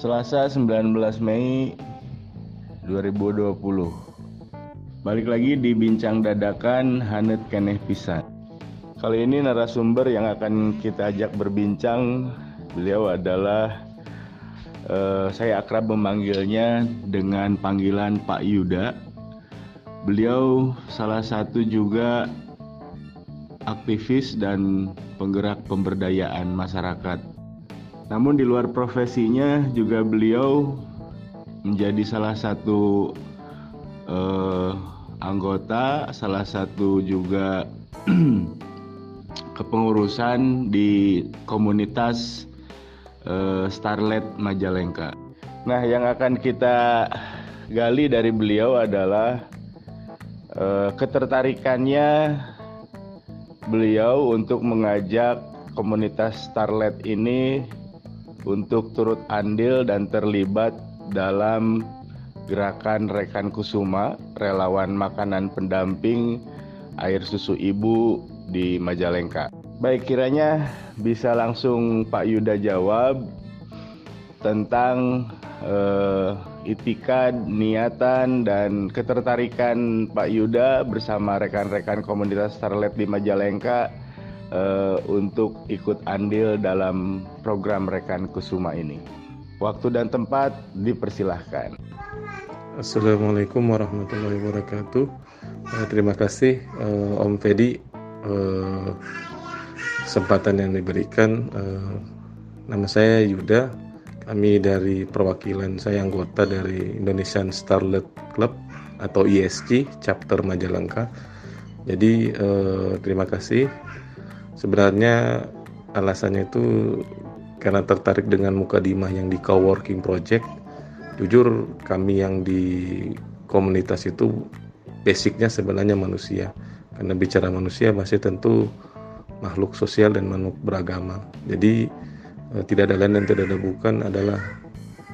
Selasa 19 Mei 2020 Balik lagi di Bincang Dadakan Hanet Keneh Pisan. Kali ini narasumber yang akan kita ajak berbincang. Beliau adalah eh, Saya akrab memanggilnya dengan panggilan Pak Yuda. Beliau salah satu juga aktivis dan penggerak pemberdayaan masyarakat namun di luar profesinya juga beliau menjadi salah satu uh, anggota, salah satu juga kepengurusan di komunitas uh, Starlet Majalengka. Nah, yang akan kita gali dari beliau adalah uh, ketertarikannya beliau untuk mengajak komunitas Starlet ini untuk turut andil dan terlibat dalam gerakan Rekan Kusuma, relawan makanan pendamping air susu ibu di Majalengka. Baik, kiranya bisa langsung Pak Yuda jawab tentang uh, itikad, niatan, dan ketertarikan Pak Yuda bersama rekan-rekan komunitas Starlet di Majalengka uh, untuk ikut andil dalam program Rekan Kusuma ini. Waktu dan tempat dipersilahkan. Assalamualaikum warahmatullahi wabarakatuh. Uh, terima kasih uh, Om Fedi uh, kesempatan yang diberikan. Uh, nama saya Yuda. Kami dari perwakilan saya anggota dari Indonesian Starlet Club atau ISC chapter Majalengka. Jadi uh, terima kasih sebenarnya alasannya itu karena tertarik dengan mukadimah yang di coworking project. Jujur kami yang di komunitas itu basicnya sebenarnya manusia. Karena bicara manusia masih tentu makhluk sosial dan makhluk beragama. Jadi eh, tidak ada lain dan tidak ada bukan adalah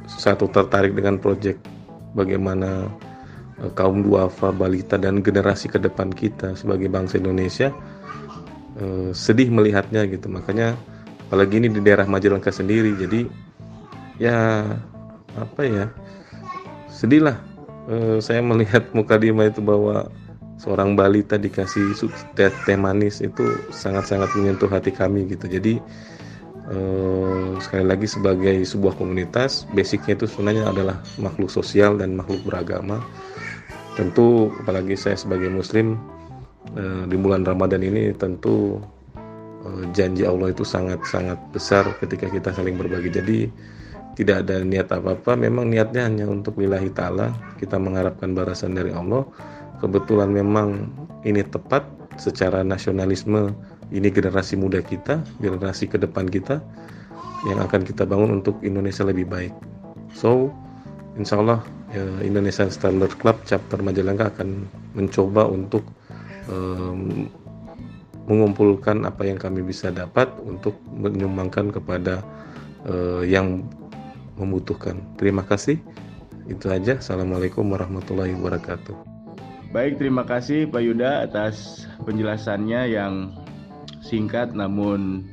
satu tertarik dengan project bagaimana eh, kaum duafa balita dan generasi ke depan kita sebagai bangsa Indonesia uh, sedih melihatnya gitu. Makanya apalagi ini di daerah Majalengka sendiri jadi ya apa ya sedih lah. Uh, saya melihat muka Dima itu bahwa seorang balita dikasih teh, teh manis itu sangat-sangat menyentuh hati kami gitu. Jadi uh, sekali lagi sebagai sebuah komunitas basicnya itu sebenarnya adalah makhluk sosial dan makhluk beragama. Tentu apalagi saya sebagai muslim Eh, di bulan Ramadan ini tentu eh, janji Allah itu sangat-sangat besar ketika kita saling berbagi. Jadi tidak ada niat apa-apa, memang niatnya hanya untuk lillahi ta'ala, kita mengharapkan balasan dari Allah. Kebetulan memang ini tepat secara nasionalisme, ini generasi muda kita, generasi ke depan kita, yang akan kita bangun untuk Indonesia lebih baik. So, insya Allah ya, Indonesian Standard Club chapter Majalengka akan mencoba untuk um, mengumpulkan apa yang kami bisa dapat untuk menyumbangkan kepada uh, yang membutuhkan. Terima kasih. Itu aja. Assalamualaikum warahmatullahi wabarakatuh. Baik, terima kasih Pak Yuda atas penjelasannya yang singkat namun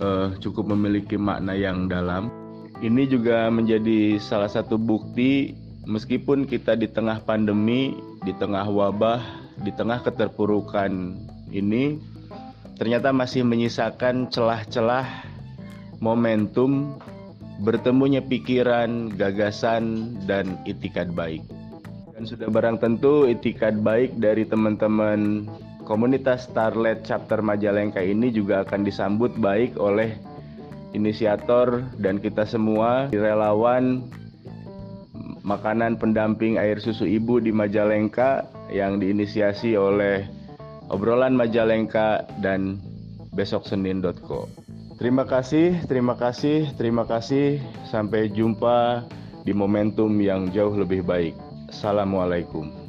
uh, cukup memiliki makna yang dalam. Ini juga menjadi salah satu bukti meskipun kita di tengah pandemi, di tengah wabah di tengah keterpurukan ini ternyata masih menyisakan celah-celah momentum bertemunya pikiran, gagasan, dan itikat baik. Dan sudah barang tentu itikat baik dari teman-teman komunitas Starlet Chapter Majalengka ini juga akan disambut baik oleh inisiator dan kita semua relawan makanan pendamping air susu ibu di Majalengka yang diinisiasi oleh obrolan Majalengka dan besoksenin.co. Terima kasih, terima kasih, terima kasih. Sampai jumpa di momentum yang jauh lebih baik. Assalamualaikum.